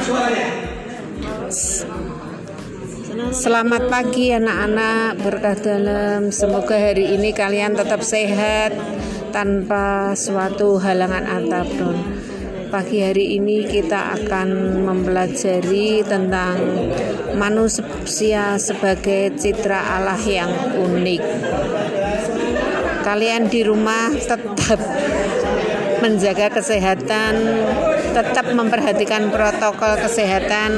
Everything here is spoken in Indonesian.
suaranya. Selamat pagi anak-anak. Berkah dalam. Semoga hari ini kalian tetap sehat Tanpa suatu halangan apa pun. Pagi hari ini kita akan mempelajari tentang manusia sebagai citra Allah yang unik. Kalian di rumah tetap menjaga kesehatan, tetap memperhatikan protokol kesehatan.